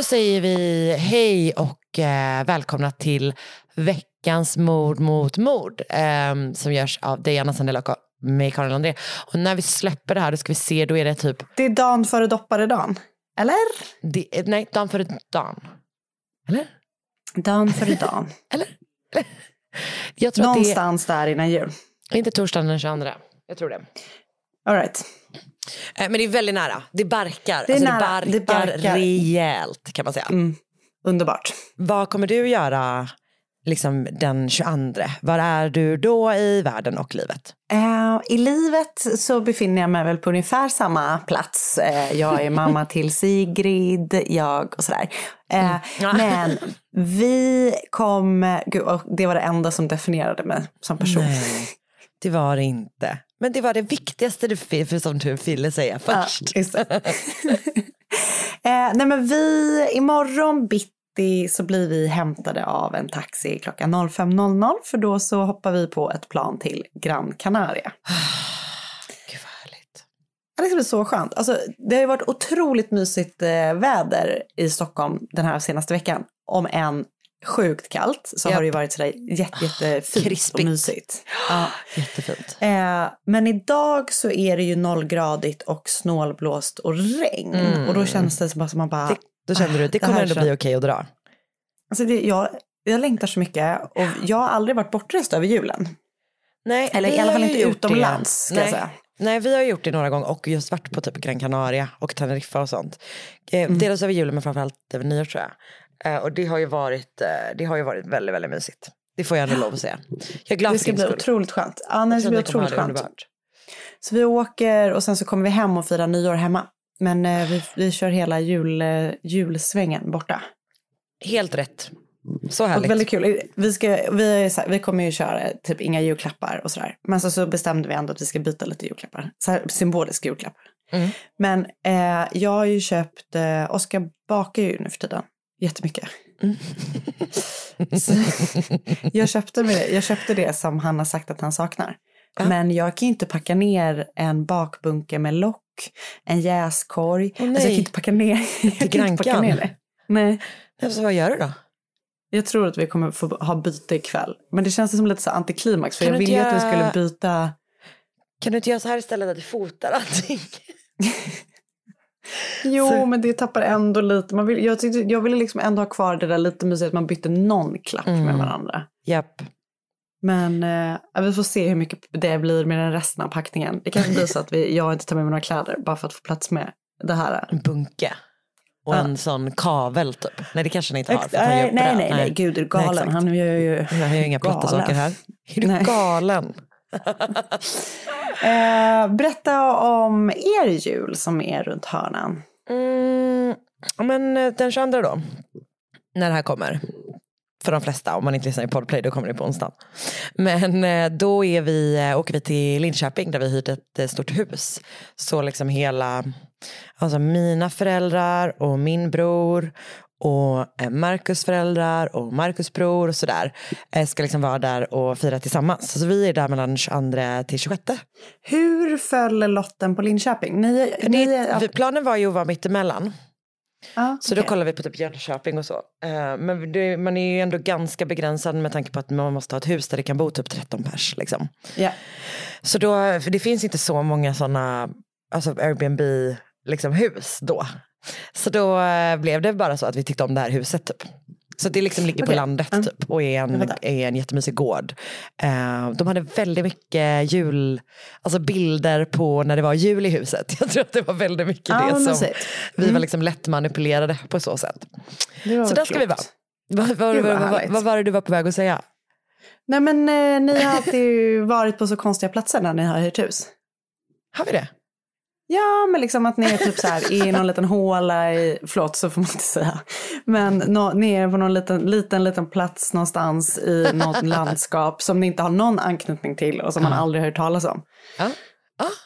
Då säger vi hej och eh, välkomna till veckans mord mot mord eh, som görs av Diana Sandell och mig, Karin André. Och när vi släpper det här då ska vi se, då är det typ, Det är dagen före dopparedagen. Eller? det, nej, dagen före dagen. Eller? Dagen före dagen. Eller? Jag tror Någonstans där innan jul. det är inte torsdagen den 22. Jag tror det. All right. Eh, men det är väldigt nära. Det barkar. Det är alltså, nära. Det Det barkar, barkar. rejält kan man säga. Mm. Underbart. Vad kommer du göra liksom, den 22? Var är du då i världen och livet? Eh, I livet så befinner jag mig väl på ungefär samma plats. Eh, jag är mamma till Sigrid, jag och sådär. Eh, Ja. Men vi kom, gud, det var det enda som definierade mig som person. Nej, det var det inte. Men det var det viktigaste du, för som du ville säga först. Ja, eh, nej men vi, imorgon bitti så blir vi hämtade av en taxi klockan 05.00 för då så hoppar vi på ett plan till Gran Canaria. Gud vad härligt. Ja, Det ska bli så skönt. Alltså, det har ju varit otroligt mysigt eh, väder i Stockholm den här senaste veckan. Om än sjukt kallt så Japp. har det ju varit sådär jätte, jättefint Krispigt. och mysigt. Ja. Jättefint. Eh, men idag så är det ju nollgradigt och snålblåst och regn. Mm. Och då känns det som som man bara... Det, då kände du, det det kommer här ändå kän- bli okej att dra. Alltså det, jag, jag längtar så mycket och jag har aldrig varit bortrest över julen. Nej, Eller i alla fall inte utomlands ska det. jag Nej. säga. Nej, vi har gjort det några gånger och just varit på typ Gran Canaria och Teneriffa och sånt. Eh, Mm. Dels över julen men framförallt över nyår tror jag. Eh, och det har ju varit, eh, det har ju varit väldigt, väldigt mysigt. Det får jag ändå lov att säga. Jag är glad Det ska bli skull. otroligt skönt. Ja, nej, det ska bli otroligt skönt. Så vi åker och sen så kommer vi hem och firar nyår hemma. Men eh, vi, vi kör hela jul, julsvängen borta. Helt rätt. Så Och härligt. väldigt kul. Vi, ska, vi, här, vi kommer ju köra typ inga julklappar och sådär. Men så, så bestämde vi ändå att vi ska byta lite julklappar. Så här, symboliska julklappar. Mm. Men eh, jag har ju köpt, eh, Oskar bakar ju nu för tiden. Jättemycket. Mm. Så, jag, köpte med, jag köpte det som han har sagt att han saknar. Ja. Men jag kan ju inte packa ner en bakbunke med lock, en jäskorg. Åh, alltså jag kan nej. inte packa ner, jag kan inte packa grankan. ner det. Nej. Ja, Så vad gör du då? Jag tror att vi kommer få ha byte ikväll. Men det känns som lite så antiklimax. För Kan jag ville inte att vi göra- skulle byta. Kan du inte göra så här istället att du fotar allting? Jo, Så- men det tappar ändå lite. Man vill, jag, tyckte, jag ville liksom ändå ha kvar det där lite mysigt att man bytte någon klapp med Mm. varandra. Japp. Men eh, vi får se hur mycket det blir med den resten av packningen. Det kanske blir så att vi, jag inte tar med mig några kläder bara för att få plats med det här. En bunke. Och Ja. en sån kavel typ. Nej det kanske ni inte har. För nej, nej, nej, nej, gud, är du Nej, galen? exakt. Han gör ju... Jag har ju inga platta saker här. Är du Nej. galen? Eh, berätta om er jul som är runt hörnan. Mm, men eh, den 22 då. När det här kommer. för de flesta. Om man inte lyssnar i Podplay då kommer det på onsdag. Men eh, då är vi, eh, åker vi till Linköping där vi hyrt ett stort hus. Så liksom hela, alltså mina föräldrar och min bror och eh, Marcus föräldrar och Marcus bror och sådär eh, ska liksom vara där och fira tillsammans. Så vi är där mellan 22 till 26. Hur föll lotten på Linköping? Ni, ni, Det, planen var ju att vara mittemellan. ja, Så då okej. kollar vi på typ Jönköping och så. Eh, men det, man är ju ändå ganska begränsad med tanke på att man måste ha ett hus där det kan bo typ 13 pers. Liksom. Ja. Så då, för det finns inte så många sådana alltså Airbnb liksom, hus då. Så då eh, blev det bara så att vi tyckte om det här huset typ. Så det liksom ligger på Okej. landet Mm. typ och är en, är en jättemysig gård. Eh, de hade väldigt mycket jul, alltså bilder på när det var jul i huset. Jag tror att det var väldigt mycket Ja, det som mysigt. vi Mm. var liksom lätt manipulerade på så sätt. Så där ska vi vara. klokt. Vad, vad, vad vad var det du var på väg att säga? Nej men eh, ni har alltid varit på så konstiga platser när ni har hyrt hus. Har vi det? Ja, men liksom att ni är typ så här i någon liten håla i, förlåt så får man inte säga, men nå, ni är på någon liten, liten, liten plats någonstans i något landskap som ni inte har någon anknytning till och som man aldrig har hört talas om. Ja.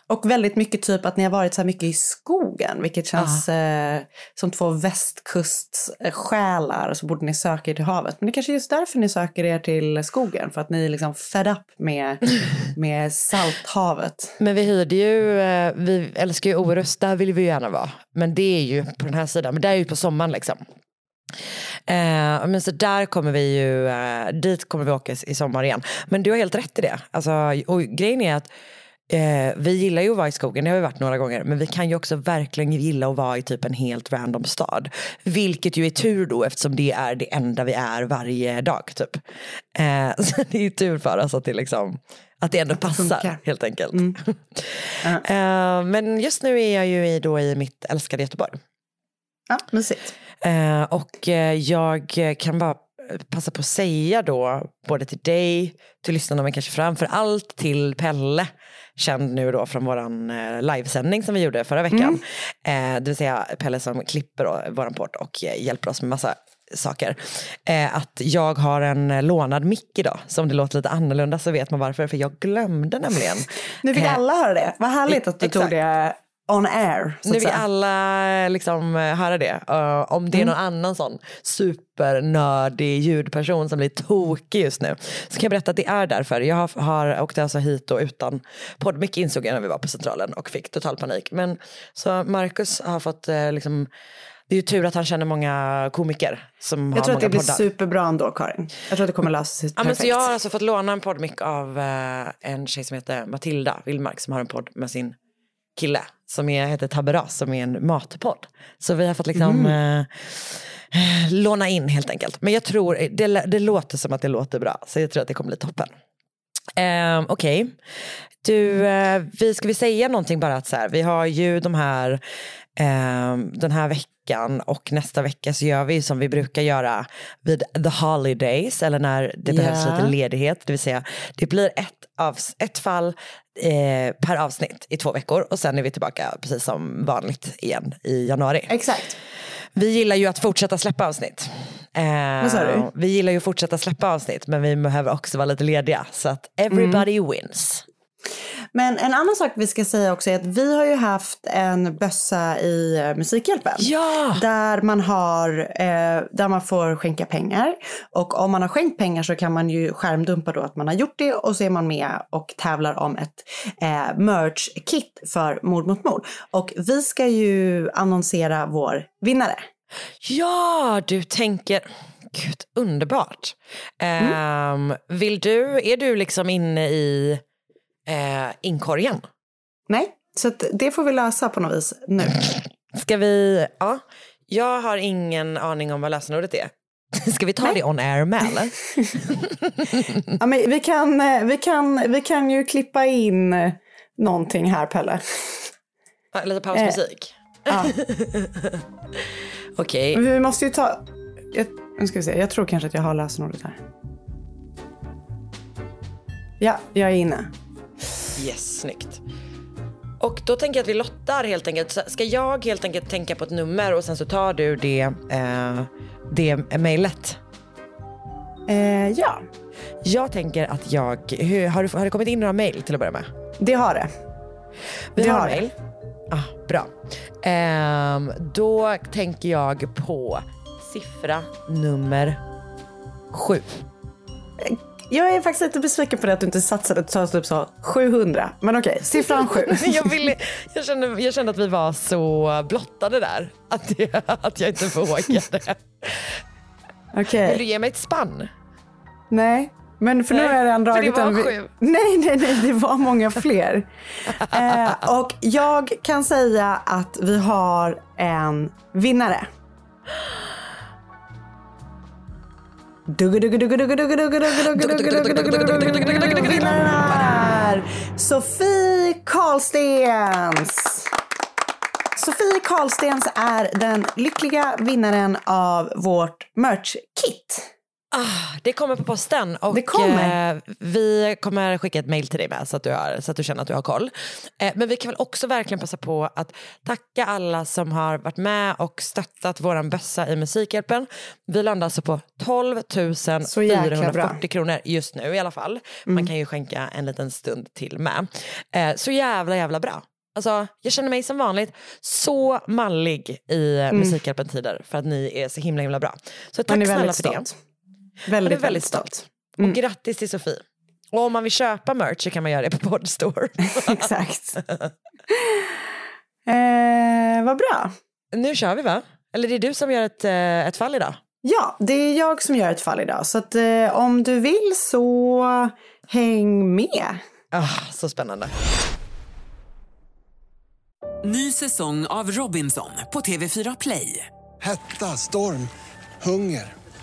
Och väldigt mycket typ att ni har varit så här mycket i skogen, vilket känns eh, som två västkustsjälar, så borde ni söka er till havet. Men det kanske är just därför ni söker er till skogen, för att ni är liksom fed up med, med salthavet. Men vi hyrde ju, eh, vi älskar ju Orust, där vill vi ju gärna vara. Men det är ju på den här sidan, men det är ju på sommaren liksom. Eh, men så där kommer vi ju, eh, dit kommer vi åka i- i sommar igen. Men du har helt rätt i det. Alltså, och grejen är att eh, vi gillar ju att vara i skogen, det har vi varit några gånger. Men vi kan ju också verkligen gilla att vara i typ en helt random stad. Vilket ju är tur då eftersom det är det enda vi är varje dag typ. Eh, så det är ju tur för oss att det liksom att det ändå passar funkar. helt enkelt. Mm. Eh, men just nu är jag ju i, då i mitt älskade Göteborg. Ja, mysigt. Eh, och eh, jag kan bara passa på att säga då, både till dig, till lyssnarna men kanske framför allt till Pelle, känd nu då från våran eh, livesändning som vi gjorde förra veckan. Eh, det vill säga Pelle som klipper våran podd och eh, hjälper oss med massa saker. Eh, att jag har en lånad mick idag, så om det låter lite annorlunda så vet man varför, för jag glömde nämligen. Nu fick alla höra det. Vad härligt att du tog exakt. det on air. Så Nu vill säga. alla liksom höra det. Eh, om det är någon annan sån supernördig ljudperson som blir tokig just nu så kan jag berätta att det är därför. Jag har, har åkt alltså hit och utan poddmick insåg jag när vi var på Centralen och fick total panik. Men så Marcus har fått eh, liksom det är ju tur att han känner många komiker som har Jag tror att det blir poddar. superbra ändå Karin. Jag tror att det kommer lösa sig Ja, men perfekt. så jag har alltså fått låna en poddmick av eh, en tjej som heter Matilda Willmark som har en podd med sin kille som är, heter Taberas som är en matpodd. Så vi har fått liksom eh, eh, låna in helt enkelt. Men jag tror, det, det låter som att det låter bra så jag tror att det kommer bli toppen. Eh, Okej, du, eh, vi, ska vi säga någonting bara att så här, vi har ju de här, eh, den här veckan och nästa vecka så gör vi som vi brukar göra vid the holidays eller när det behövs Ja. lite ledighet. Det vill säga det blir ett, av, ett fall eh, per avsnitt i två veckor och sen är vi tillbaka precis som vanligt igen i januari. Exakt. Vi gillar ju att fortsätta släppa avsnitt. Eh? Vi gillar ju att fortsätta släppa avsnitt men vi behöver också vara lite lediga så att everybody Mm. wins. Men en annan sak vi ska säga också är att vi har ju haft en bössa i eh, Musikhjälpen. Ja! Där man, har, eh, där man får skänka pengar. Och om man har skänkt pengar så kan man ju skärmdumpa då att man har gjort det och så är man med och tävlar om ett eh, merch-kit för Mord mot mord. Och vi ska ju annonsera vår vinnare. Ja, du tänker, gud underbart. Ehm, vill du, är du liksom inne i eh, inkorgen? Nej, så det får vi lösa på något vis nu. Ska vi, ja, jag har ingen aning om vad lösenordet är. Ska vi ta det on air med eller? Ja, men vi, kan, eh, vi, kan, vi kan ju klippa in eh, någonting här Pelle. Ja, Lite pausmusik? Ja. Okej, Men vi måste ju ta... Jag, nu ska vi se, jag tror kanske att jag har lösenordet här. Ja, jag är inne. Yes, snyggt. Och då tänker jag att vi lottar helt enkelt. Ska jag helt enkelt tänka på ett nummer och sen så tar du det, eh, det mejlet? Eh, ja, Jag tänker att jag, hur, har, du, har det kommit in några mejl till att börja med? det har det. Vi Det har, har mejl. Ah, bra. Ehm, då tänker jag på siffra nummer sju. Jag är faktiskt lite besviken på det att du inte satsade och sa typ så 700. Men okej, siffran 7. jag, ville, jag, kände, jag kände att vi var så blottade där. Att, jag, att jag inte vågade. Okej. Vill du ge mig ett spann? Nej, men för nu Nej, har jag redan dragit en... sju. Nej, nej, nej, det var många fler. eh, och jag kan säga att vi har en vinnare. Sofie Karlstens. Sofie Karlstens är den lyckliga vinnaren av vårt merch-kit. Ah, det kommer på posten och Det kommer. Eh, vi kommer skicka ett mail till dig med så att du, har, så att du känner att du har koll. Eh, men vi kan väl också verkligen passa på att tacka alla som har varit med och stöttat våran bössa i Musikhjälpen. Vi landar alltså på 12 Så jäkla 440 bra. Mm. kronor just nu i alla fall. Man kan ju skänka en liten stund till med. Eh, så jävla jävla bra. Alltså, jag känner mig som vanligt så mallig i Mm. Musikhjälpen-tider för att ni är så himla himla bra. Så tack snälla för det. stolt. Jag Väldigt, är väldigt stolt. Och grattis till Sofie. Och om man vill köpa merch så kan man göra det på Podstore. Exakt. eh, vad bra. nu kör vi va? Eller det är du som gör ett, eh, ett fall idag? Ja, det är jag som gör ett fall idag. Så att, eh, om du vill så häng med. Ah, så spännande. Ny säsong av Robinson på TV4 Play. Hetta, storm, hunger.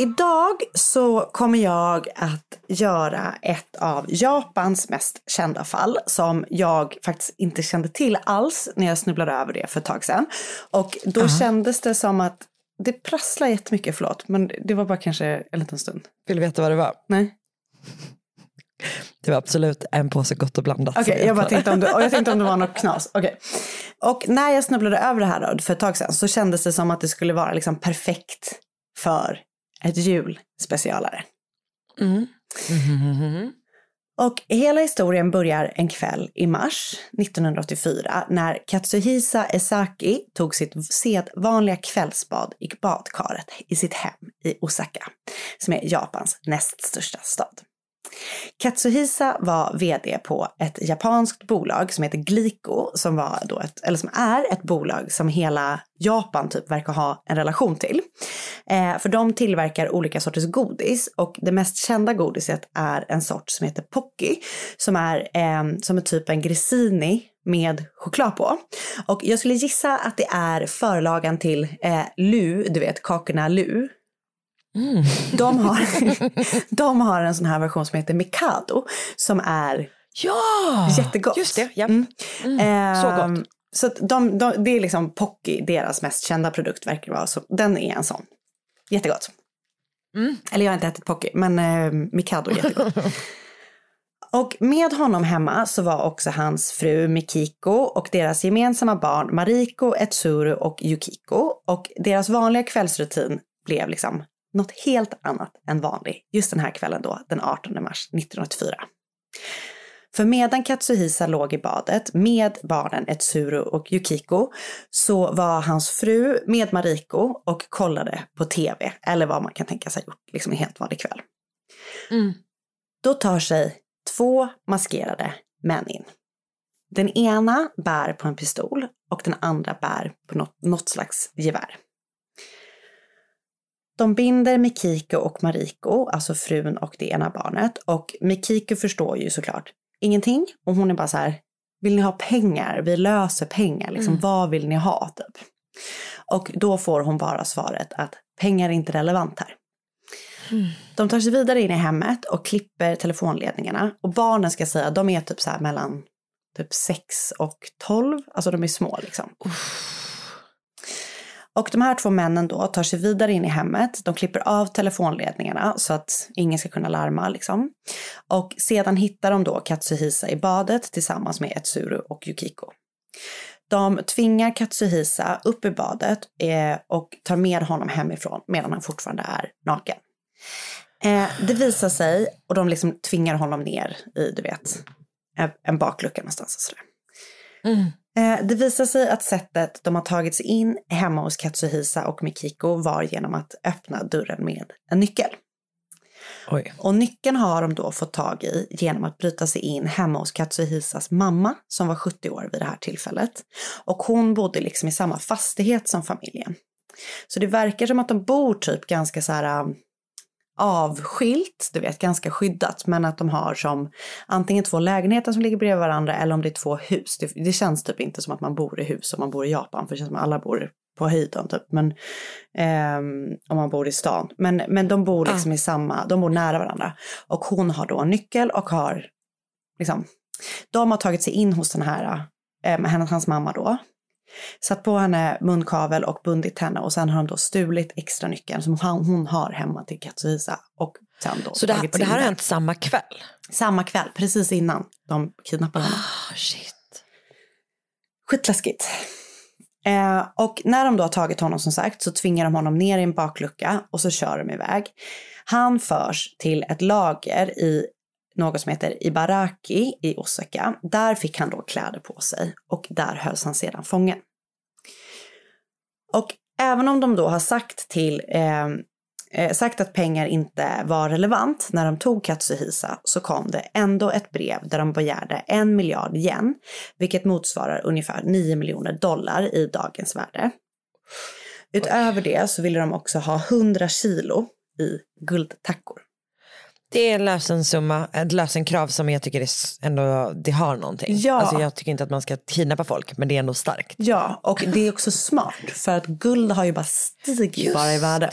Idag så kommer jag att göra ett av Japans mest kända fall som jag faktiskt inte kände till alls när jag snubblade över det för ett tag sedan. Och då kändes det som att det prasslar jättemycket, förlåt, men det var bara kanske en liten stund. Vill du veta vad det var? Nej. Det var absolut en påse gott och blandat. Okej, jag bara tänkte om det, jag tänkte om det var något knas. Okej. Och när jag snubblade över det här då, för ett tag sedan så kändes det som att det skulle vara liksom perfekt för ett julspecialare. Mm. Mhm. Och hela historien börjar en kväll i mars 1984 när Katsuhisa Esaki tog sitt sedvanliga kvällsbad i badkaret i sitt hem i Osaka, som är Japans näst största stad. Katsuhisa var vd på ett japanskt bolag som heter Glico som, var då ett, eller som är ett bolag som hela Japan typ verkar ha en relation till. Eh, för de tillverkar olika sorters godis och det mest kända godiset är en sort som heter Pocky som är eh, som är typ en grissini med choklad på. Och jag skulle gissa att det är förlagan till eh, Lu, du vet kakorna Lu. De, har, de har en sån här version som heter Mikado som är Ja, jättegott. just det. Ja. Mm. så Ehm, gott. Så att de, de, det är liksom Pocky, deras mest kända produkt verkar vara. Så den är en sån. Jättegott. Mm. Eller jag har inte ätit Pocky, men eh, Mikado är jättegott. Och med honom hemma så var också hans fru Mikiko och deras gemensamma barn Mariko, Etsuru och Yukiko. Och deras vanliga kvällsrutin blev liksom något helt annat än vanlig just den här kvällen då, den 18 mars 1984. För medan Katsuhisa låg i badet med barnen Etsuru och Yukiko så var hans fru med Mariko och kollade på tv, eller vad man kan tänka sig gjort liksom en helt vanlig kväll. Mm. Då tar sig två maskerade män in. Den ena bär på en pistol och den andra bär på något, något slags gevär. De binder Mikiko och Mariko, alltså frun och det ena barnet. Och Mikiko förstår ju såklart ingenting. Och hon är bara så här, vill ni ha pengar? Vi löser pengar. Liksom, Mm. Vad vill ni ha? Typ. Och då får hon bara svaret att pengar är inte relevant här. De tar sig vidare in i hemmet och klipper telefonledningarna. Och barnen ska säga, de är typ så mellan typ 6 och 12. Alltså de är små liksom. Och de här två männen då tar sig vidare in i hemmet. De klipper av telefonledningarna så att ingen ska kunna larma liksom. Och sedan hittar de då Katsuhisa i badet tillsammans med Etsuru och Yukiko. De tvingar Katsuhisa upp i badet eh, och tar med honom hemifrån medan han fortfarande är naken. Eh, det visar sig, och de liksom tvingar honom ner i, du vet, en- baklucka någonstans. Och sådär. Mm det visar sig att sättet de har tagit sig in hemma hos Katsuhisa och Mikiko var genom att öppna dörren med en nyckel. Oj. Och nyckeln har de då fått tag i genom att bryta sig in hemma hos Katsuhisas mamma som var 70 år vid det här tillfället. Och hon bodde liksom i samma fastighet som familjen. Så det verkar som att de bor typ ganska så här avskilt, du vet, ganska skyddat, men att de har som antingen två lägenheter som ligger bredvid varandra eller om det är två hus. Det, det känns typ inte som att man bor i hus om man bor i Japan, för det känns som att alla bor på höjden typ, men ehm, om man bor i stan. Men, men de bor liksom i samma, de bor nära varandra. Och hon har då en nyckel och har liksom, de har tagit sig in hos den här, eh, med henne, hans mamma då, satt på henne munkavel och bundit henne och sen har de då stulit extra nyckeln som hon, har hemma till Katsuhisa och sen då Så det, här- det här har hänt samma kväll? Samma kväll, precis innan de kidnappade henne. Ah, shit. Skitläskigt. Eh, och när de då har tagit honom som sagt så tvingar de honom ner i en baklucka och så kör de iväg. Han förs till ett lager i något som heter Ibaraki i Osaka. Där fick han då kläder på sig och där hölls han sedan fången. Och även om de då har sagt till eh, eh, sagt att pengar inte var relevant när de tog Katsuhisa så kom det ändå ett brev där de begärde en miljard yen, vilket motsvarar ungefär 9 miljoner dollar i dagens värde. Utöver det så ville de också ha 100 kilo i guldtackor. Det är en lösensumma, ett lösenkrav som jag tycker är ändå, det har någonting. Ja. Alltså jag tycker inte att man ska kidnappa folk, men det är ändå starkt. Ja, och det är också smart för att guld har ju bara stigit Just bara i värde.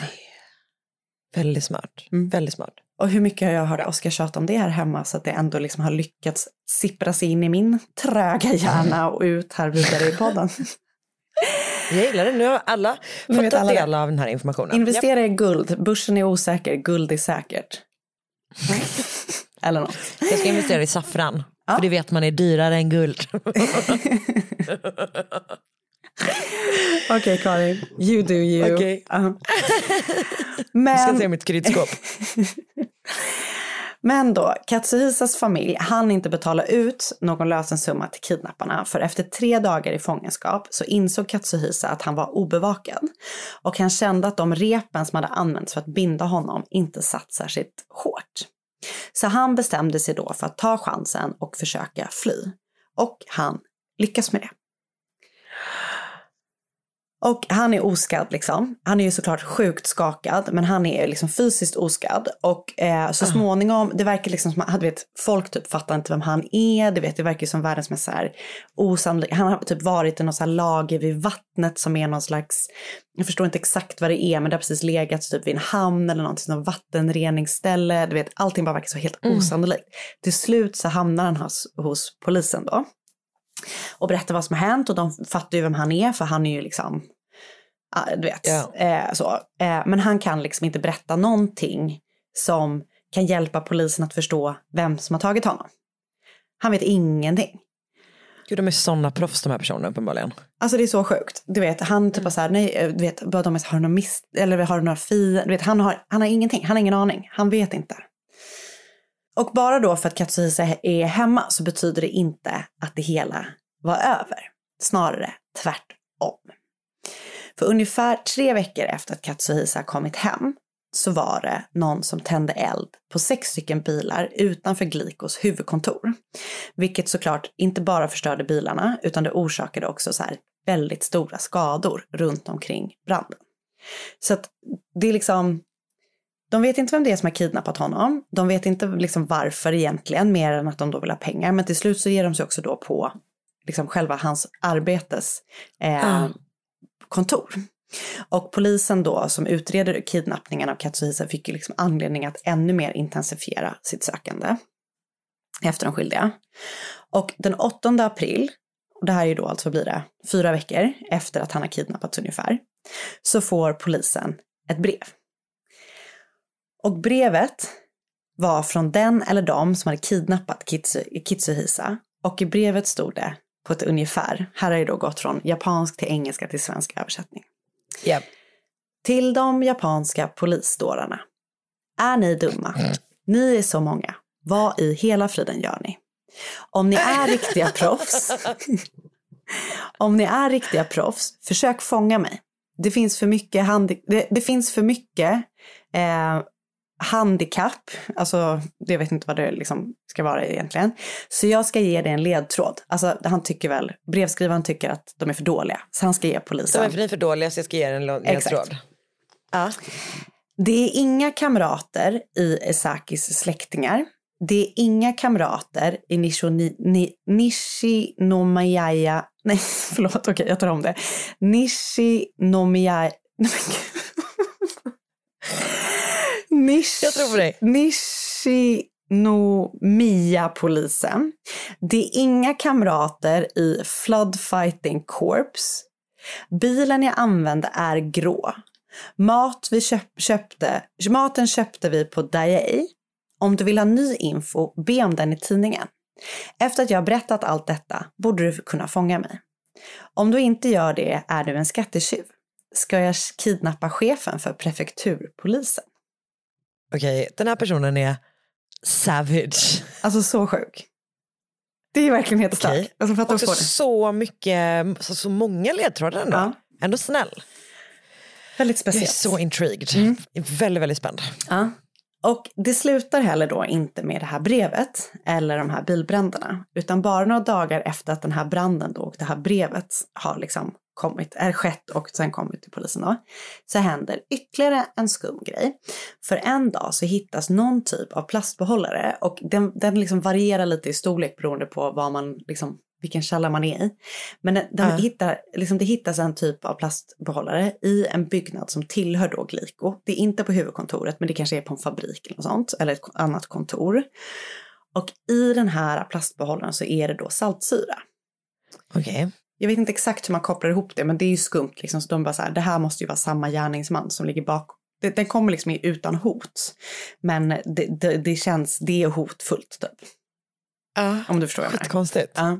Väldigt smart. Mm. Väldigt smart. Och hur mycket har jag hört Oskar tjata om det här hemma så att det ändå liksom har lyckats sippra sig in i min tröga hjärna och ut här vidare i podden. Jag gillar det, nu har alla fått ta det. del av den här informationen. Investera i guld, börsen är osäker, guld är säkert. Eller något. Jag ska investera i saffran, för det vet man är dyrare än guld. Okej Karin, you do you. Okej. Ja. Jag ska se Men, mitt kryddskåp. men då, Katsuhisas familj hann inte betala ut någon lösensumma till kidnapparna för efter tre dagar i fångenskap så insåg Katsuhisa att han var obevakad och han kände att de repen som hade använts för att binda honom inte satt särskilt hårt. Så han bestämde sig då för att ta chansen och försöka fly. Och han lyckas med det. Och han är oskadd liksom. Han är ju såklart sjukt skakad, men han är liksom fysiskt oskadd. Och eh, så småningom, det verkar liksom som att, du vet, folk typ fattar inte vem han är. Du vet, det verkar som världens mest så här osannolik. Han har typ varit i något så här lager vid vattnet som är någon slags, jag förstår inte exakt vad det är, men det har precis legat typ vid en hamn eller någonting, någon vattenreningsställe. Du vet, allting bara verkar så helt osannolikt. Till slut så hamnar han hos, hos polisen då och berättar vad som har hänt och de fattar ju vem han är för han är ju liksom, du vet, eh, så. Eh, men han kan liksom inte berätta någonting som kan hjälpa polisen att förstå vem som har tagit honom. Han vet ingenting. Gud, de är sådana proffs de här personerna uppenbarligen. Alltså det är så sjukt. Du vet, han typ bara så här, nej, eh, du vet, bara de är så har du några miss, eller har du några fi, du vet, han har, han har ingenting, han har ingen aning, han vet inte. Och bara då för att Katsuhisa är hemma så betyder det inte att det hela var över. Snarare tvärtom. För ungefär tre veckor efter att Katsuhisa kommit hem så var det någon som tände eld på sex stycken bilar utanför Glikos huvudkontor. Vilket såklart inte bara förstörde bilarna utan det orsakade också så här väldigt stora skador runt omkring branden. Så att det är liksom, de vet inte vem det är som har kidnappat honom. De vet inte liksom varför egentligen, mer än att de då vill ha pengar. Men till slut så ger de sig också då på liksom själva hans arbetes eh, Ah. kontor. Och polisen då som utreder kidnappningen av Katsuhisa fick ju liksom anledning att ännu mer intensifiera sitt sökande efter de skyldiga. Och den 8 april, och det här är ju då alltså blir det fyra veckor efter att han har kidnappats ungefär, så får polisen ett brev. Och brevet var från den eller de som hade kidnappat Kitsu, Kitsuhisa. Och i brevet stod det på ett ungefär, här har det då gått från japansk till engelska till svensk översättning. Japp. Till de japanska polisdårarna. Är ni dumma? Ni är så många. Vad i hela friden gör ni? Om ni är riktiga proffs, om ni är riktiga proffs, försök fånga mig. Det finns för mycket, handi- det, det finns för mycket eh, handikapp, alltså det vet inte vad det liksom ska vara egentligen. Så jag ska ge dig en ledtråd. Alltså han tycker väl, brevskrivaren tycker att de är för dåliga, så han ska ge polisen. De är för, ni är för dåliga så jag ska ge en lo- Exakt. ledtråd. Ja. Det är inga kamrater i Esakis släktingar. Det är inga kamrater i Nishoni, ni, Nishinomiyaya... Nej, förlåt, okej, jag tar om det. Nishinomiyaya... Nish, Jag tror på dig. Nishinomiya-polisen. Det är inga kamrater i Flood Fighting Corps. Bilen jag använde är grå. Mat vi köp, köpte, maten köpte vi på Daiei. Om du vill ha ny info, be om den i tidningen. Efter att jag berättat allt detta borde du kunna fånga mig. Om du inte gör det är du en skattetjuv. Ska jag kidnappa chefen för prefekturpolisen? Okej, den här personen är savage. Alltså så sjuk. Det är verkligen helt Okej. starkt. Alltså för Också så mycket, så, så många ledtrådar ändå. Ja. Ändå snäll. Väldigt Jag är speciellt. så intrigued. Mm. Väldigt, väldigt spänd. Ja. Och det slutar heller då inte med det här brevet eller de här bilbränderna, utan bara några dagar efter att den här branden då och det här brevet har liksom kommit, är skett och sen kommit till polisen då, så händer ytterligare en skum grej. För en dag så hittas någon typ av plastbehållare och den, den liksom varierar lite i storlek beroende på vad man liksom vilken källa man är i. Men den, den Ja. hittar, liksom det hittas en typ av plastbehållare i en byggnad som tillhör då Glico. Det är inte på huvudkontoret, men det kanske är på en fabrik eller något sånt, eller ett annat kontor. Och i den här plastbehållaren så är det då saltsyra. Okej. Jag vet inte exakt hur man kopplar ihop det, men det är ju skumt liksom. Så de bara så här, det här måste ju vara samma gärningsman som ligger bakom. Det, den kommer liksom utan hot. Men det, det, det känns, det är hotfullt typ. Ja. Om du förstår vad jag menar. Skitkonstigt. Ja.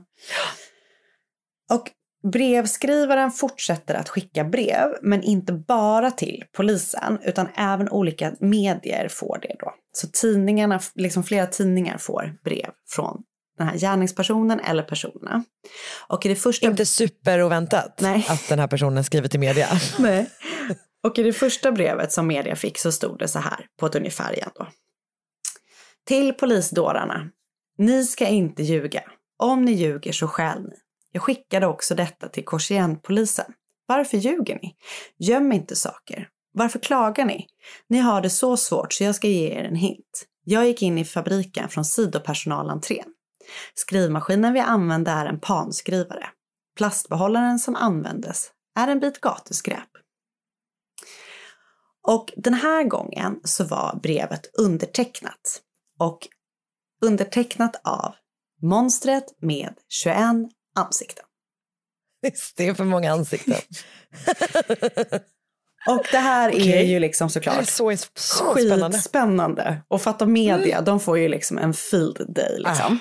Och brevskrivaren fortsätter att skicka brev, men inte bara till polisen, utan även olika medier får det då. Så tidningarna, liksom flera tidningar får brev från den här gärningspersonen eller personerna. Och i det första... Inte superoväntat Nej. att den här personen skriver till media. Nej. Och i det första brevet som media fick så stod det så här på ett ungefär igen då. Till polisdårarna. Ni ska inte ljuga. Om ni ljuger så stjäl ni. Jag skickade också detta till Korsienpolisen. Varför ljuger ni? Göm inte saker. Varför klagar ni? Ni har det så svårt så jag ska ge er en hint. Jag gick in i fabriken från sidopersonalentrén. Skrivmaskinen vi använde är en panskrivare. Plastbehållaren som användes är en bit gatuskräp. Och den här gången så var brevet undertecknat. Och undertecknat av monstret med 21 ansikten. Det är för många ansikten. Och det här är Okej. ju liksom Det är såklart så, så spännande. skitspännande. Och för att de media, de får ju liksom en field day liksom.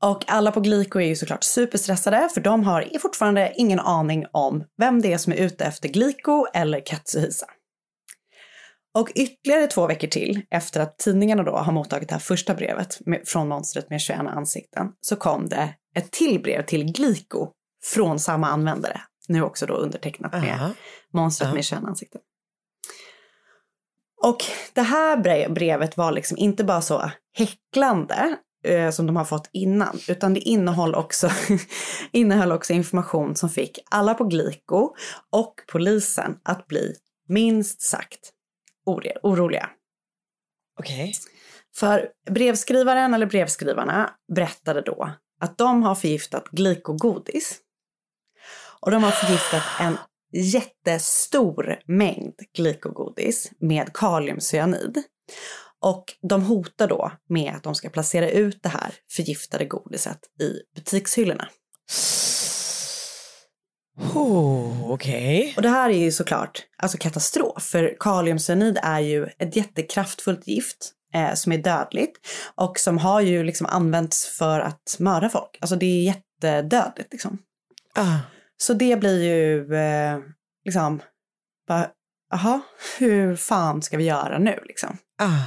Och alla på Glico är ju såklart superstressade för de har fortfarande ingen aning om vem det är som är ute efter Glico eller Katsuhisa. Och ytterligare två veckor till efter att tidningarna då har mottagit det här första brevet med, från monstret med 21 ansikten så kom det ett till brev till Glico från samma användare. Nu också då undertecknat med Aha. monstret Ja. med 21 ansikten. Och det här bre- brevet var liksom inte bara så häcklande eh, som de har fått innan, utan det innehöll också, innehöll också information som fick alla på Gliko och polisen att bli minst sagt oroliga. Okej. För brevskrivaren eller brevskrivarna berättade då att de har förgiftat glikogodis. Och de har förgiftat en jättestor mängd glikogodis med kaliumcyanid. Och de hotar då med att de ska placera ut det här förgiftade godiset i butikshyllorna. Oh, Okej. Och det här är ju såklart alltså katastrof, för kaliumcyanid är ju ett jättekraftfullt gift eh, som är dödligt och som har ju liksom använts för att mörda folk. Alltså det är jättedödligt liksom. Ah. Så det blir ju eh, liksom, bara, jaha, hur fan ska vi göra nu liksom? Ah.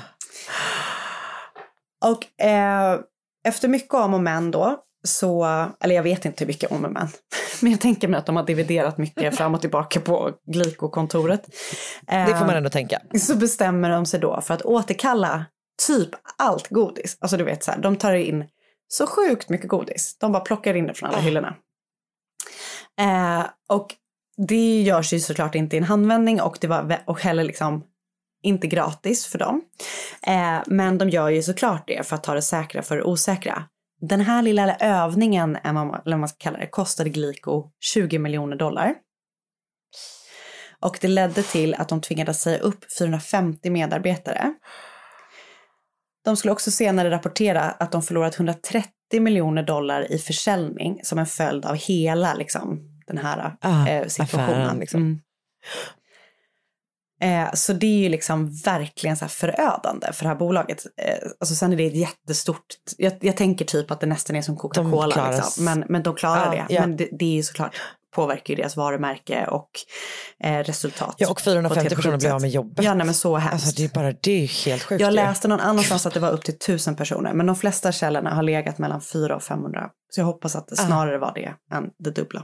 Och eh, efter mycket om och men då, så, eller jag vet inte hur mycket om och men, men jag tänker mig att de har dividerat mycket fram och tillbaka på glikokontoret. Eh, Det får man ändå tänka. Så bestämmer de sig då för att återkalla typ allt godis. Alltså du vet så här, de tar in så sjukt mycket godis. De bara plockar in det från alla hyllorna. Eh, och det görs ju såklart inte i en handvändning och det var och heller liksom inte gratis för dem. Eh, men de gör ju såklart det för att ta det säkra för det osäkra. Den här lilla övningen, eller vad man- ska kalla det, kostade Glico 20 miljoner dollar. Och det ledde till att de tvingades säga upp 450 medarbetare. De skulle också senare rapportera att de förlorat 130 miljoner dollar i försäljning som en följd av hela liksom, den här Ah, eh, situationen. affären, liksom. Mm. Eh, så det är ju liksom verkligen så här förödande för det här bolaget. Eh, alltså sen är det ett jättestort, jag, jag tänker typ att det nästan är som Coca-Cola. Liksom. Men, men de klarar Ja, det. ja. Men det, det är ju såklart påverkar ju deras varumärke och eh, resultat. Ja, och på ett 450 helt personer blir av med jobbet. Ja, nej men så hemskt. Alltså det är bara, det är helt sjukt Jag läste någon annanstans att det var upp till tusen personer, men de flesta källorna har legat mellan 400 och 500. Så jag hoppas att det Ah. snarare var det än det dubbla.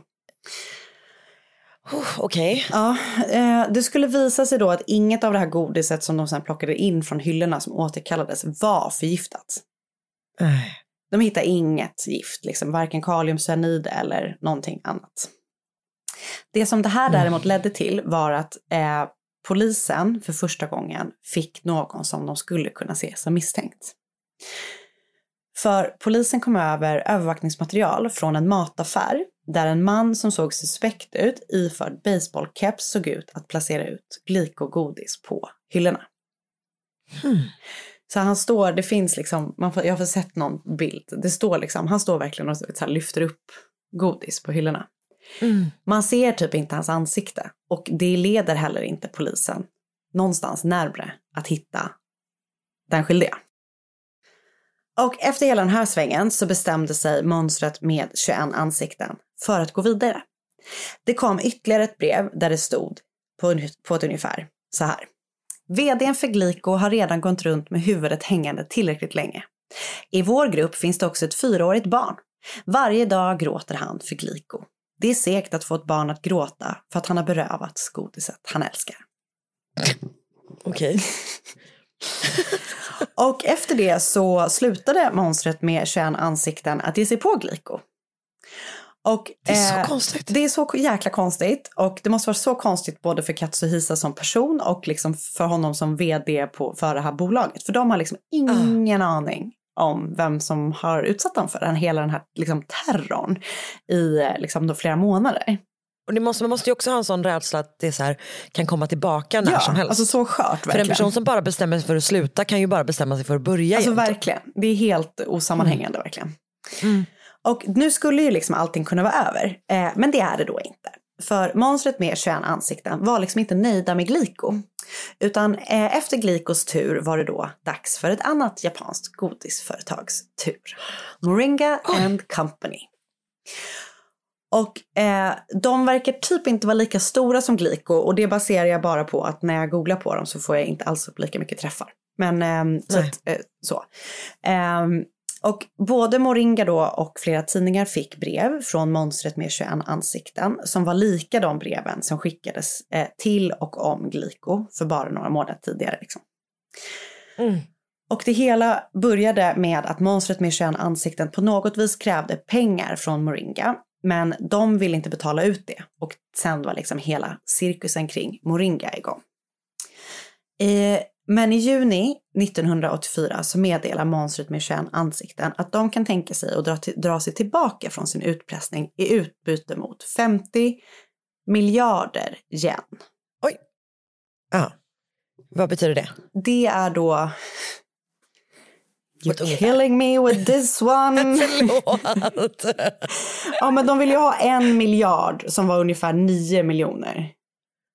Oh, Okej. Ja, eh, det skulle visa sig då att inget av det här godiset som de sen plockade in från hyllorna som återkallades var förgiftat. Nej. De hittade inget gift, liksom, varken kaliumcyanid eller någonting annat. Det som det här däremot ledde till var att eh, polisen för första gången fick någon som de skulle kunna se som misstänkt. För polisen kom över övervakningsmaterial från en mataffär där en man som såg suspekt ut iförd baseballkeps såg ut att placera ut glikogodis på hyllorna. Så han står, det finns liksom, man får, jag har sett någon bild, det står liksom, han står verkligen och så lyfter upp godis på hyllorna. Mm. Man ser typ inte hans ansikte och det leder heller inte polisen någonstans närmre att hitta den skyldiga. Och efter hela den här svängen så bestämde sig monstret med 21 ansikten för att gå vidare. Det kom ytterligare ett brev där det stod på, ett ungefär så här. VDn för Glico har redan gått runt med huvudet hängande tillräckligt länge. I vår grupp finns det också ett fyraårigt barn. Varje dag gråter han för Glico. Det är segt att få ett barn att gråta för att han har berövats godiset han älskar. Okej. Och efter det så slutade monstret med 21 ansikten att ge sig på Glico. Och, Det är så eh, konstigt. Det är så jäkla konstigt och det måste vara så konstigt både för Katsuhisa som person och liksom för honom som vd på, för det här bolaget. För de har liksom ingen aning om vem som har utsatt dem för den, hela den här liksom, terrorn i eh, liksom, flera månader. Och det måste, man måste ju också ha en sån rädsla att det så här, kan komma tillbaka när Ja, som helst. alltså så skört för en person som bara bestämmer sig för att sluta kan ju bara bestämma sig för att börja Alltså igen. verkligen. Det är helt osammanhängande verkligen. Och nu skulle ju liksom allting kunna vara över. Eh, men det är det då inte. För monstret med 21 ansikten var liksom inte nöjda med Glico. Utan eh, efter Glicos tur var det då dags för ett annat japanskt godisföretags tur. Moringa and Company. Och eh, de verkar typ inte vara lika stora som Glico och det baserar jag bara på att när jag googlar på dem så får jag inte alls upp lika mycket träffar. Men ehm, så, att, eh, så. Ehm, Och både Moringa då och flera tidningar fick brev från monstret med 21 ansikten som var lika de breven som skickades eh, till och om Glico för bara några månader tidigare. Liksom. Mm. Och det hela började med att monstret med 21 ansikten på något vis krävde pengar från Moringa. Men de ville inte betala ut det. Och sen var liksom hela cirkusen kring Moringa igång. Eh, men i juni 1984 så meddelar monstret med 21 ansikten att de kan tänka sig att dra, till, dra sig tillbaka från sin utpressning i utbyte mot 50 miljarder yen. Oj. Ja. Vad betyder det? Det är då... You're ungefär. killing me with this one. Förlåt. ja, men de vill ju ha en miljard som var ungefär 9 miljoner Oj,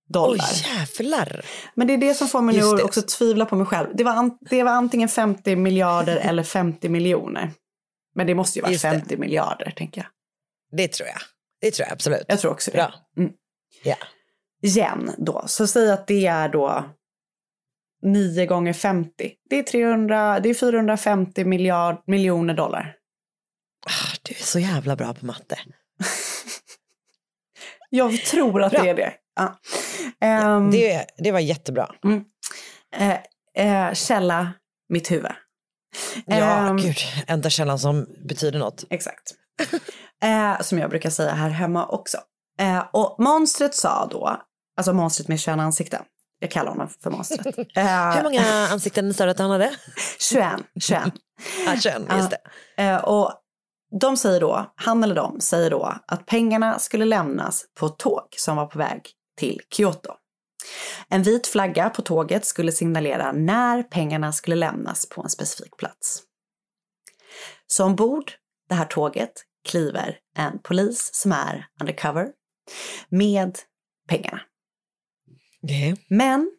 dollar. jävlar. Men det är det som får mig nu också tvivla på mig själv. Det var, det var antingen 50 miljarder eller 50 miljoner. Men det måste ju vara Just det. 50 miljarder, tänker jag. Det tror jag. Det tror jag absolut. Jag tror också det. Bra. Mm. Ja. Yen då, så säg att det är då 9 gånger 50. Det är, 300, det är 450 miljard, miljoner dollar. Ah, Du är så jävla bra på matte. Jag tror att Bra. det är det. Ja. Ehm, Det, det var jättebra. eh, eh, källa, mitt huvud. Ja, Ehm, gud. Enda källan som betyder något. Exakt. Eh, som jag brukar säga här hemma också. Eh, och monstret sa då, alltså monstret med 21 ansikten. Jag kallar honom för monstret. Eh, Hur många ansikten sa du att han hade? 21. 21. Ah, 21, just det. Eh, och de säger då, han eller de säger då att pengarna skulle lämnas på ett tåg som var på väg till Kyoto. En vit flagga på tåget skulle signalera när pengarna skulle lämnas på en specifik plats. Så ombord det här tåget kliver en polis som är undercover med pengarna. Okej. Men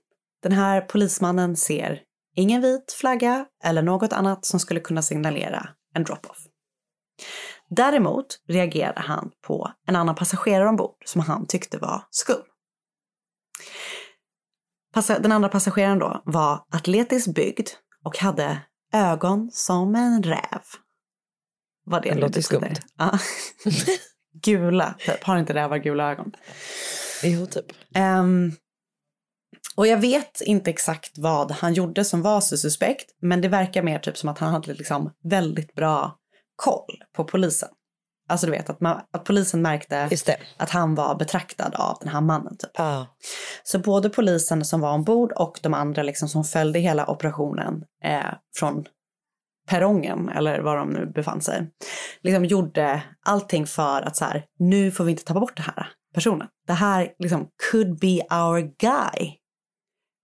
den här polismannen ser ingen vit flagga eller något annat som skulle kunna signalera en drop-off. Däremot reagerar han på en annan passagerare ombord som han tyckte var skum. Den andra passageraren då var atletiskt byggd och hade ögon som en räv. Vad det, Det låter skumt. Ja. gula, typ. Har inte rävar gula ögon? Jo, typ. Ehm, och jag vet inte exakt vad han gjorde som var så suspekt, men det verkar mer typ som att han hade liksom väldigt bra koll på polisen. Alltså du vet att, man, att polisen märkte att han var betraktad av den här mannen. Typ. Ja. Så både polisen som var ombord och de andra liksom som följde hela operationen eh, från perrongen eller var de nu befann sig, liksom gjorde allting för att så här, nu får vi inte tappa bort den här personen. Det här liksom could be our guy.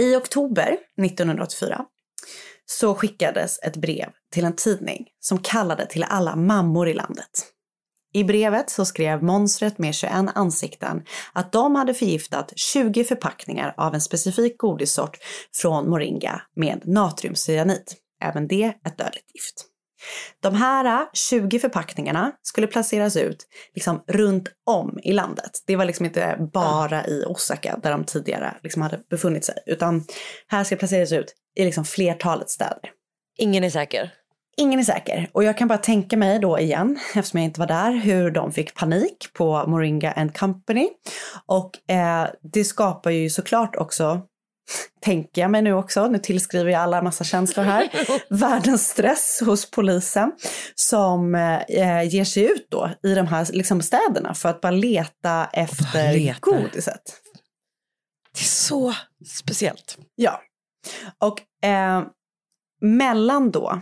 I oktober 1984 så skickades ett brev till en tidning som kallade till alla mammor i landet. I brevet så skrev monstret med 21 ansikten att de hade förgiftat 20 förpackningar av en specifik godissort från Moringa med natriumcyanid. Även det ett dödligt gift. De här 20 förpackningarna skulle placeras ut liksom runt om i landet. Det var liksom inte bara i Osaka där de tidigare liksom hade befunnit sig, utan här ska placeras ut i liksom flertalet städer. Ingen är säker. Ingen är säker. Och jag kan bara tänka mig då igen, eftersom jag inte var där, hur de fick panik på Moringa and Company. Och eh, det skapar ju såklart också tänker jag mig nu också, nu tillskriver jag alla massa känslor här, världens stress hos polisen som eh, ger sig ut då i de här liksom, städerna för att bara leta efter leta. godiset. Det är så speciellt. Ja. Och eh, mellan då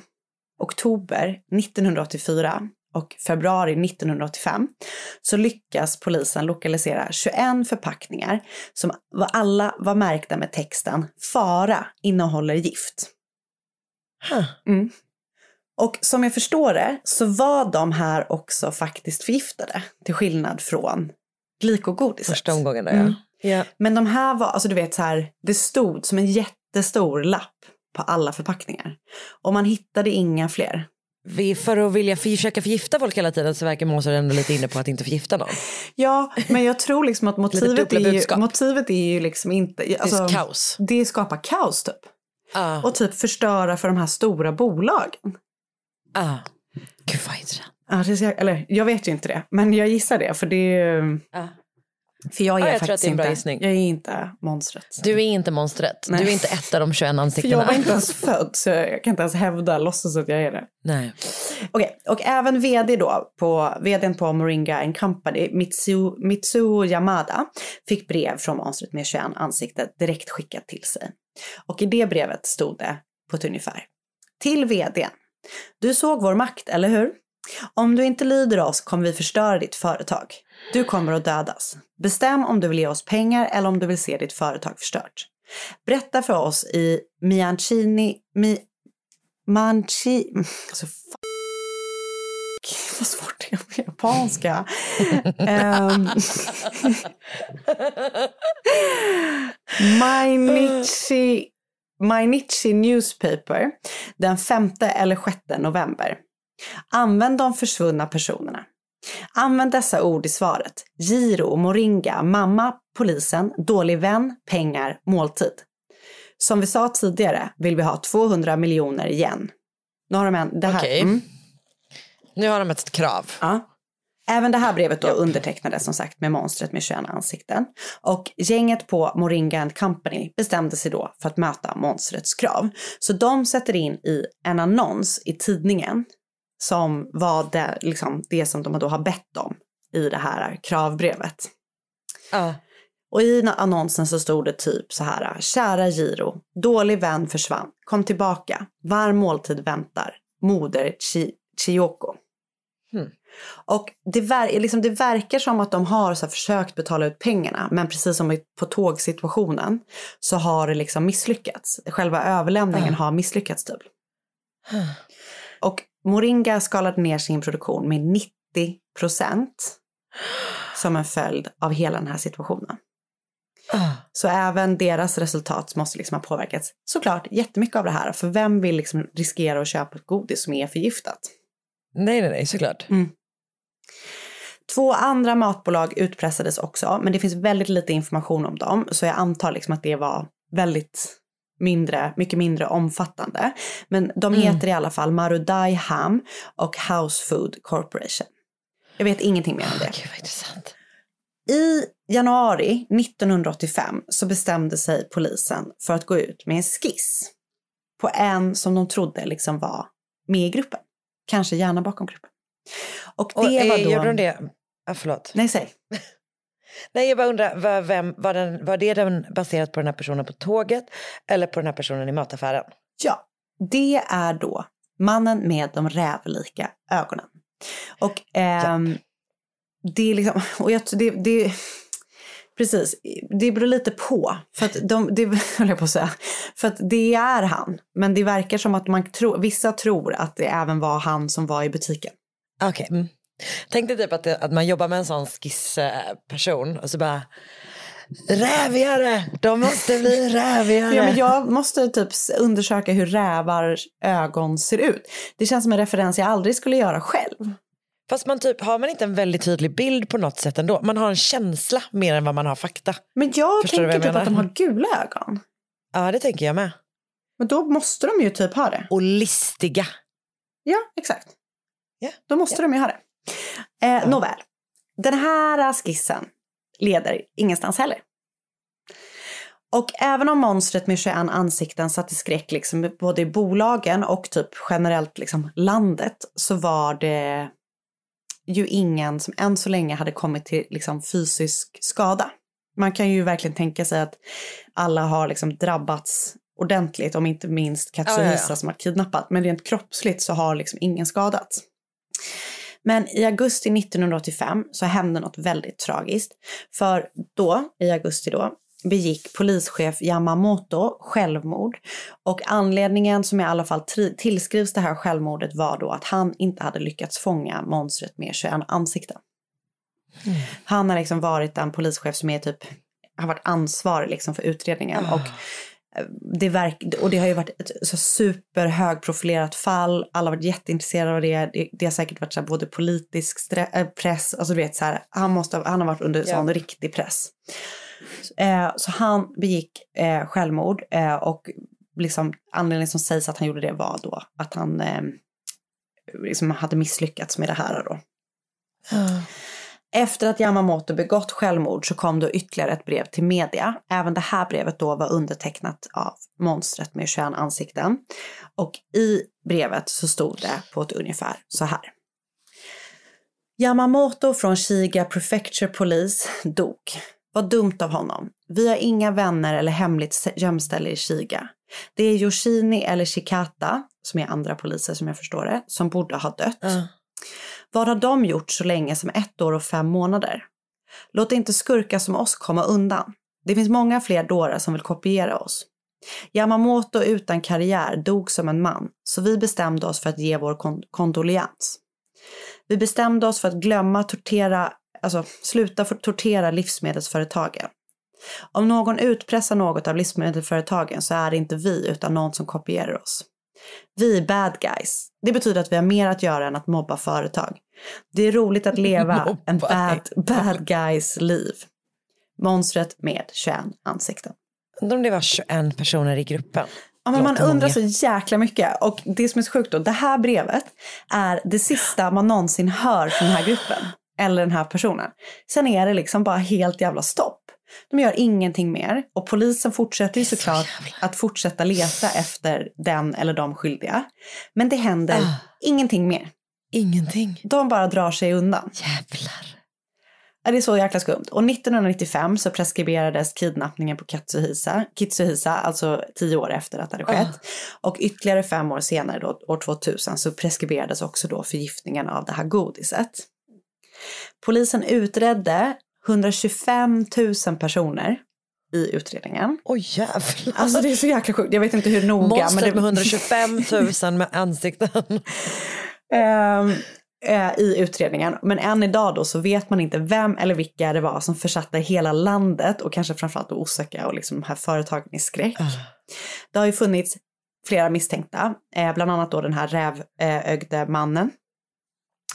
oktober 1984 och februari 1985 så lyckas polisen lokalisera 21 förpackningar som alla var märkta med texten “Fara innehåller gift”. Huh. Mm. Och som jag förstår det så var de här också faktiskt förgiftade till skillnad från glikogodiset. Första omgången där Mm. ja. ja. Men de här var, alltså du vet så här, det stod som en jättestor lapp på alla förpackningar. Och man hittade inga fler. Vi, för att vilja försöka förgifta folk hela tiden så verkar Måns ändå lite inne på att inte förgifta någon. Ja, men jag tror liksom att motivet, är ju, motivet är ju liksom inte... Alltså, kaos. Det skapar kaos typ. Ah. Och typ förstöra för de här stora bolagen. Ah. Gud vad intressant. Ja, det är eller jag vet ju inte det, men jag gissar det för det är ju- Ah. För jag är Ja, jag faktiskt inte, gissning. jag är inte monstret. Du är inte monstret. Nej. Du är inte ett av de 21 För ansiktena. jag var inte ens född så jag kan inte ens hävda, låtsas att jag är det. Nej. Okej, och även vd då på, vdn på Moringa and Company, Mitsuo, Mitsuo Yamada, fick brev från monstret med 21 ansikten direkt skickat till sig. Och i det brevet stod det på ett ungefär. Till vdn. Du såg vår makt, eller hur? Om du inte lyder oss kommer vi förstöra ditt företag. Du kommer att dödas. Bestäm om du vill ge oss pengar eller om du vill se ditt företag förstört. Berätta för oss i Miancini... Mi, Manchi... Alltså, f- vad svårt det är med japanska. Ehm, Mainichi, Mainichi Newspaper den 5 eller 6 november. Använd de försvunna personerna. Använd dessa ord i svaret. Giro, Moringa, mamma, polisen, dålig vän, pengar, måltid. Som vi sa tidigare vill vi ha 200 miljoner igen. Nu har de en, det här, Okej. mm. Nu har de ett krav. Ja. Även det här brevet då undertecknades som sagt med monstret med 21 ansikten. Och gänget på Moringa and Company bestämde sig då för att möta monstrets krav. Så de sätter in i en annons i tidningen som var det, liksom, det som de då har bett om i det här kravbrevet. Ja. Och i annonsen så stod det typ så här, kära Giro, dålig vän försvann, kom tillbaka, varm måltid väntar, moder Chi- Chiyoko. Hmm. Och det, ver- liksom, det verkar som att de har så försökt betala ut pengarna, men precis som på tågsituationen så har det liksom misslyckats. Själva överlämningen har misslyckats typ. Och Moringa skalade ner sin produktion med 90 procent som en följd av hela den här situationen. Ah. Så även deras resultat måste liksom ha påverkats såklart jättemycket av det här. För vem vill liksom riskera att köpa ett godis som är förgiftat? Nej, nej, nej, såklart. Två andra matbolag utpressades också, men det finns väldigt lite information om dem. Så jag antar liksom att det var väldigt mindre, mycket mindre omfattande. Men de Mm. heter i alla fall Marudai Ham och House Food Corporation. Jag vet ingenting mer om det. Gud vad intressant. I januari 1985 så bestämde sig polisen för att gå ut med en skiss på en som de trodde liksom var med i gruppen. Kanske gärna bakom gruppen. Och det Och, var eh, då... Gjorde de det? Ah, förlåt. Nej, säg. Nej, jag bara undrar, var, vem, var, den, var det den baserat på den här personen på tåget eller på den här personen i mataffären? Ja, det är då mannen med de rävlika ögonen. Och ehm, det är liksom, och jag, det, det, precis, det beror lite på. För att de, det höll jag på att säga. För att det är han. Men det verkar som att man tror, vissa tror att det även var han som var i butiken. Okej. Mm. Tänk dig typ att, det, att man jobbar med en sån skissperson och så bara Rävigare! De måste bli rävigare. Ja, men jag måste typ undersöka hur rävars ögon ser ut. Det känns som en referens jag aldrig skulle göra själv. Fast man typ, har man inte en väldigt tydlig bild på något sätt ändå? Man har en känsla mer än vad man har fakta. Men jag Förstår tänker jag typ att de menar? har gula ögon. Ja, det tänker jag med. Men då måste de ju typ ha det. Och listiga. Ja, exakt. Ja, Då måste de ju ha det. Eh, Nåväl, den här skissen leder ingenstans heller. Och även om monstret med 21 ansikten satte skräck liksom både i bolagen och typ generellt liksom landet så var det ju ingen som än så länge hade kommit till liksom fysisk skada. Man kan ju verkligen tänka sig att alla har liksom drabbats ordentligt, om inte minst Katsuhisa Ja, ja, ja. som har kidnappat. Men rent kroppsligt så har liksom ingen skadats. Men i augusti 1985 så hände något väldigt tragiskt. För då, i augusti då, begick polischef Yamamoto självmord. Och anledningen som i alla fall tillskrivs det här självmordet var då att han inte hade lyckats fånga monstret med 21 ansikten. Han har liksom varit den polischef som är typ, har varit ansvarig liksom för utredningen. Och eh, det, verk, och det har ju varit ett så superhögprofilerat fall. Alla har varit jätteintresserade av det. Det, det har säkert varit så både politisk stre- äh, press, alltså du vet så här, han, måste, ha- han har varit under Ja. sån riktig press. Eh, så han begick eh, självmord eh, och liksom, anledningen som sägs att han gjorde det var då att han eh, liksom hade misslyckats med det här då. Efter att Yamamoto begått självmord så kom då ytterligare ett brev till media. Även det här brevet då var undertecknat av monstret med 21 ansikten. Och i brevet så stod det på ett ungefär så här. Yamamoto från Shiga Prefecture Police dog. Vad dumt av honom. Vi har inga vänner eller hemligt gömställe i Shiga. Det är Yoshini eller Shikata, som är andra poliser som jag förstår det, som borde ha dött. Vad har de gjort så länge som ett år och fem månader? Låt inte skurkar som oss komma undan. Det finns många fler dårar som vill kopiera oss. Yamamoto utan karriär dog som en man, så vi bestämde oss för att ge vår kon- kondolians. Vi bestämde oss för att glömma tortera, alltså sluta för tortera livsmedelsföretagen. Om någon utpressar något av livsmedelsföretagen så är det inte vi utan någon som kopierar oss. Vi är bad guys. Det betyder att vi har mer att göra än att mobba företag. Det är roligt att leva en bad, bad guys liv. Monstret med 21 ansikten. Undrar om det var 21 personer i gruppen. Ja, men man undrar så jäkla mycket. Och det som är så sjukt då, det här brevet är det sista man någonsin hör från den här gruppen. Eller den här personen. Sen är det liksom bara helt jävla stopp. De gör ingenting mer. Och polisen fortsätter ju såklart att fortsätta leta efter den eller de skyldiga. Men det händer Ah. ingenting mer. Ingenting. De bara drar sig undan. Jävlar. Det är så jäkla skumt. Och 1995 så preskriberades kidnappningen på Katsuhisa, Kitsuhisa, alltså tio år efter att det hade skett. Och ytterligare fem år senare, då, år 2000, så preskriberades också då förgiftningen av det här godiset. Polisen utredde 125 000 personer i utredningen. Oj jävlar. Alltså det är så jäkla sjukt. Jag vet inte hur noga. Monstret men det... med 125 000 med ansikten. Ehm, eh, i utredningen. Men än idag då så vet man inte vem eller vilka det var som försatte hela landet och kanske framförallt Osaka och liksom de här företagen i skräck. Det har ju funnits flera misstänkta, eh, bland annat då den här rävögde mannen.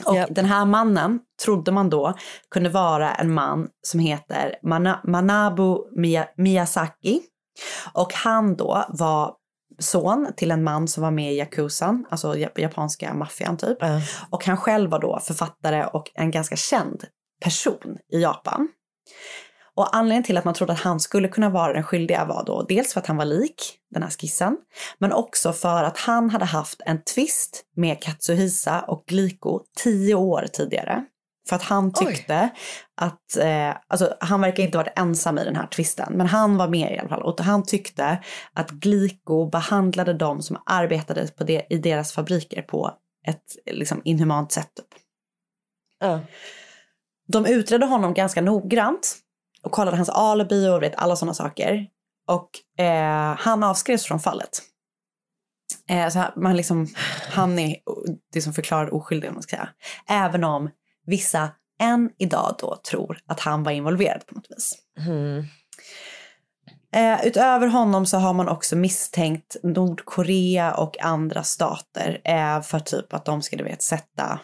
Och Japp. den här mannen trodde man då kunde vara en man som heter Mana- Manabu Miya- Miyazaki. Och han då var son till en man som var med i Yakuzan, alltså jap- japanska maffian typ. Och han själv var då författare och en ganska känd person i Japan. Och anledningen till att man trodde att han skulle kunna vara den skyldiga var då dels för att han var lik den här skissen, men också för att han hade haft en twist med Katsuhisa och Gliko tio år tidigare. För att han tyckte att, eh, alltså han verkar inte varit ensam i den här twisten, men han var med i alla fall. Och han tyckte att Gliko behandlade de som arbetade på det, i deras fabriker på ett liksom, inhumant sätt. Typ. De utredde honom ganska noggrant och kollade hans alibi och vet, alla sådana saker. Och eh, han avskrevs från fallet. Eh, så man liksom, han är det som förklarar oskyldig man ska säga. Även om vissa än idag då tror att han var involverad på något vis. Eh, utöver honom så har man också misstänkt Nordkorea och andra stater eh, för typ att de du vet sätta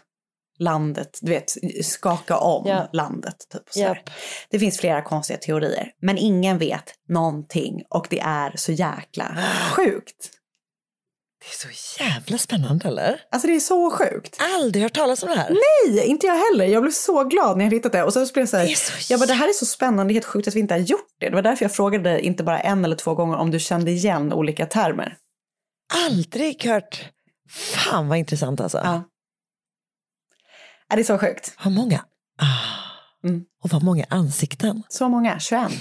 landet, du vet skaka om Ja. landet. Typ, så. Japp. Det finns flera konstiga teorier, men ingen vet någonting och det är så jäkla sjukt. Det är så jävla spännande eller? Alltså det är så sjukt. Aldrig hört talas om det här. Nej, inte jag heller. Jag blev så glad när jag hittade det. Och sen så blev jag så här, Det är så jag bara, det här är så spännande, det är helt sjukt att vi inte har gjort det. Det var därför jag frågade dig inte bara en eller två gånger om du kände igen olika termer. Aldrig hört. Fan vad intressant alltså. Ja. Ja, det är så sjukt. Vad många. Ah. Mm. Och vad många ansikten. Så många, 21.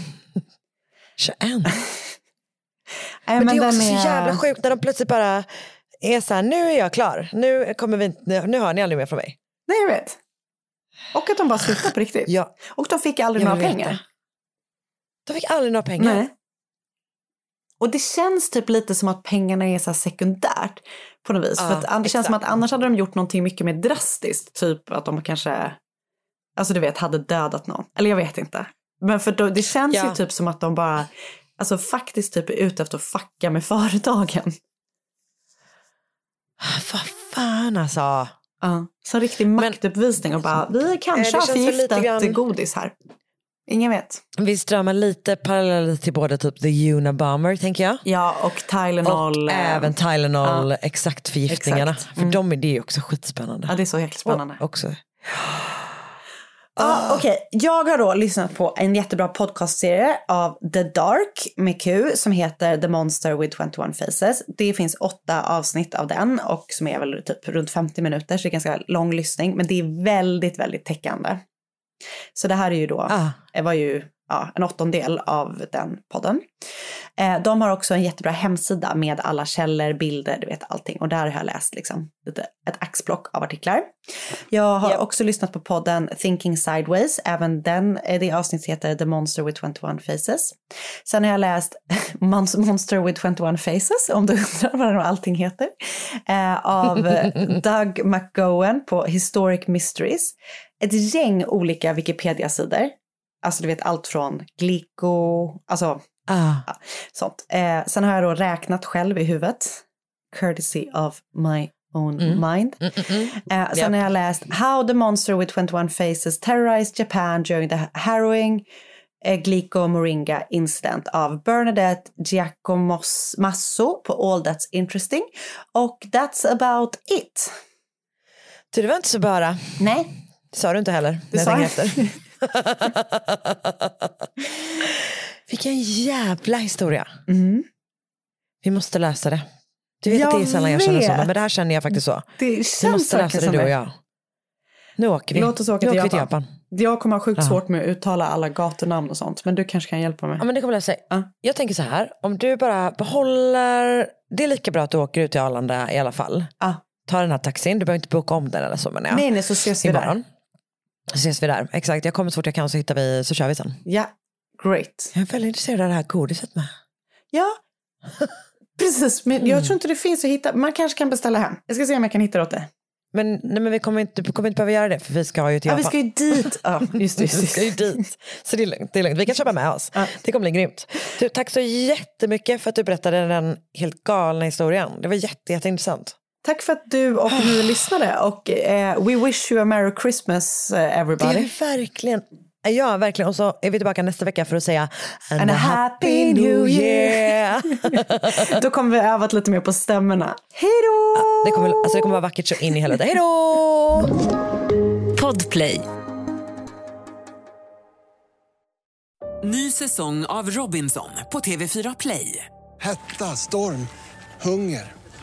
21. Nej, men, det är också så jävla sjukt när de plötsligt bara är så här, nu är jag klar. Nu, kommer vi, nu, nu hör ni aldrig mer från mig. Nej, jag vet. Och att de bara slutade på riktigt. Ja. Och de fick aldrig Jag några pengar. De fick aldrig några pengar. Nej. Och det känns typ lite som att pengarna är så sekundärt på något vis. Ja, För att det känns som att annars hade de gjort någonting mycket mer drastiskt. Typ att de kanske, alltså du vet, hade dödat någon. Eller jag vet inte. Men för då, det känns Ja. ju typ som att de bara, alltså faktiskt typ är ute efter att fucka med företagen. Vad fan alltså. Ja. Så en riktig maktuppvisning och bara, vi Eh, kanske det har förgiftat grann- godis här. Ingen vet. Visst drar man lite paralleller till både typ The Unabomber tänker jag. Ja, och Tylenol. Och eh, även Tylenol, exakt förgiftningarna. Exakt. För Mm. de är det är också skitspännande. Ja, det är så jäkla spännande. Och, också. Ja, Okej, jag har då lyssnat på en jättebra podcastserie av The Dark med Q som heter The Monster with 21 Faces. Det finns åtta avsnitt av den och som är väl typ runt 50 minuter så det är ganska lång lyssning men det är väldigt, väldigt täckande. Så det här är ju då, Ah. det var ju ja, en åttondel av den podden. Eh, de har också en jättebra hemsida med alla källor, bilder, du vet allting. Och där har jag läst liksom lite, ett axplock av artiklar. Jag har också lyssnat på podden Thinking Sideways. Även den, eh, det avsnittet heter The Monster with 21 Faces. Sen har jag läst Mons- Monster with 21 Faces, om du undrar vad allting heter. Eh, av eh, Doug McGowan på Historic Mysteries. Ett gäng olika Wikipedia-sidor. Alltså du vet allt från Glico, alltså Ah. ja, sånt. Eh, sen har jag då räknat själv i huvudet. Courtesy of my own mind. Mm, mm, mm. Eh, sen Japp. har jag läst How the Monster with 21 Faces Terrorized Japan during the harrowing eh, Glico Moringa incident av Bernadette Giacomasso på All That's Interesting. Och that's about it. Så det var inte så bara. Nej. Det sa du inte heller. Det sa jag jag. efter. Vilken jävla historia. Mm. Vi måste lösa det. Du vet Jag att det är sällan jag känner så, men det här känner jag faktiskt så. Det Vi känns måste lösa verkligen det du och jag. Nu åker vi. Låt oss åka nu till åker vi Japan. till Japan. Jag kommer ha sjukt Ja. svårt med att uttala alla gatunamn och sånt, men du kanske kan hjälpa mig. Ja, men det kommer lösa sig. Ja. Jag tänker så här, om du bara behåller, det är lika bra att du åker ut till Arlanda i alla fall. Ja. Ta den här taxin, du behöver inte boka om den eller så menar jag. Nej, nej, så ses vi där. Så ses vi där, exakt. Jag kommer så fort jag kan så hittar vi, så kör vi sen. Ja, great. Jag är väldigt intresserad av det här godiset med. Ja, precis. Men Mm. jag tror inte det finns att hitta. Man kanske kan beställa hem. Jag ska se om jag kan hitta det åt dig. Men, nej, men vi kommer inte, kommer inte behöva göra det för vi ska ju till Ja, Japan. vi ska ju dit. Ja, just det. Vi Just ska ju dit. Så det är lugnt. Det är lugnt. Vi kan köpa med oss. Ja. Det kommer bli grymt. Du, tack så jättemycket för att du berättade den helt galna historien. Det var jätte, jätteintressant. Tack för att du och ni lyssnade. Och eh, we wish you a merry Christmas eh, Det everybody. är verkligen. Ja, verkligen. Och så är vi tillbaka nästa vecka för att säga And a happy new year. Då kommer vi övat lite mer på stämmorna. Hej då! det, kommer, alltså det kommer vara vackert så in i helvete. Hej då! Podplay. Ny säsong av Robinson på TV4 Play. Hetta, storm, hunger.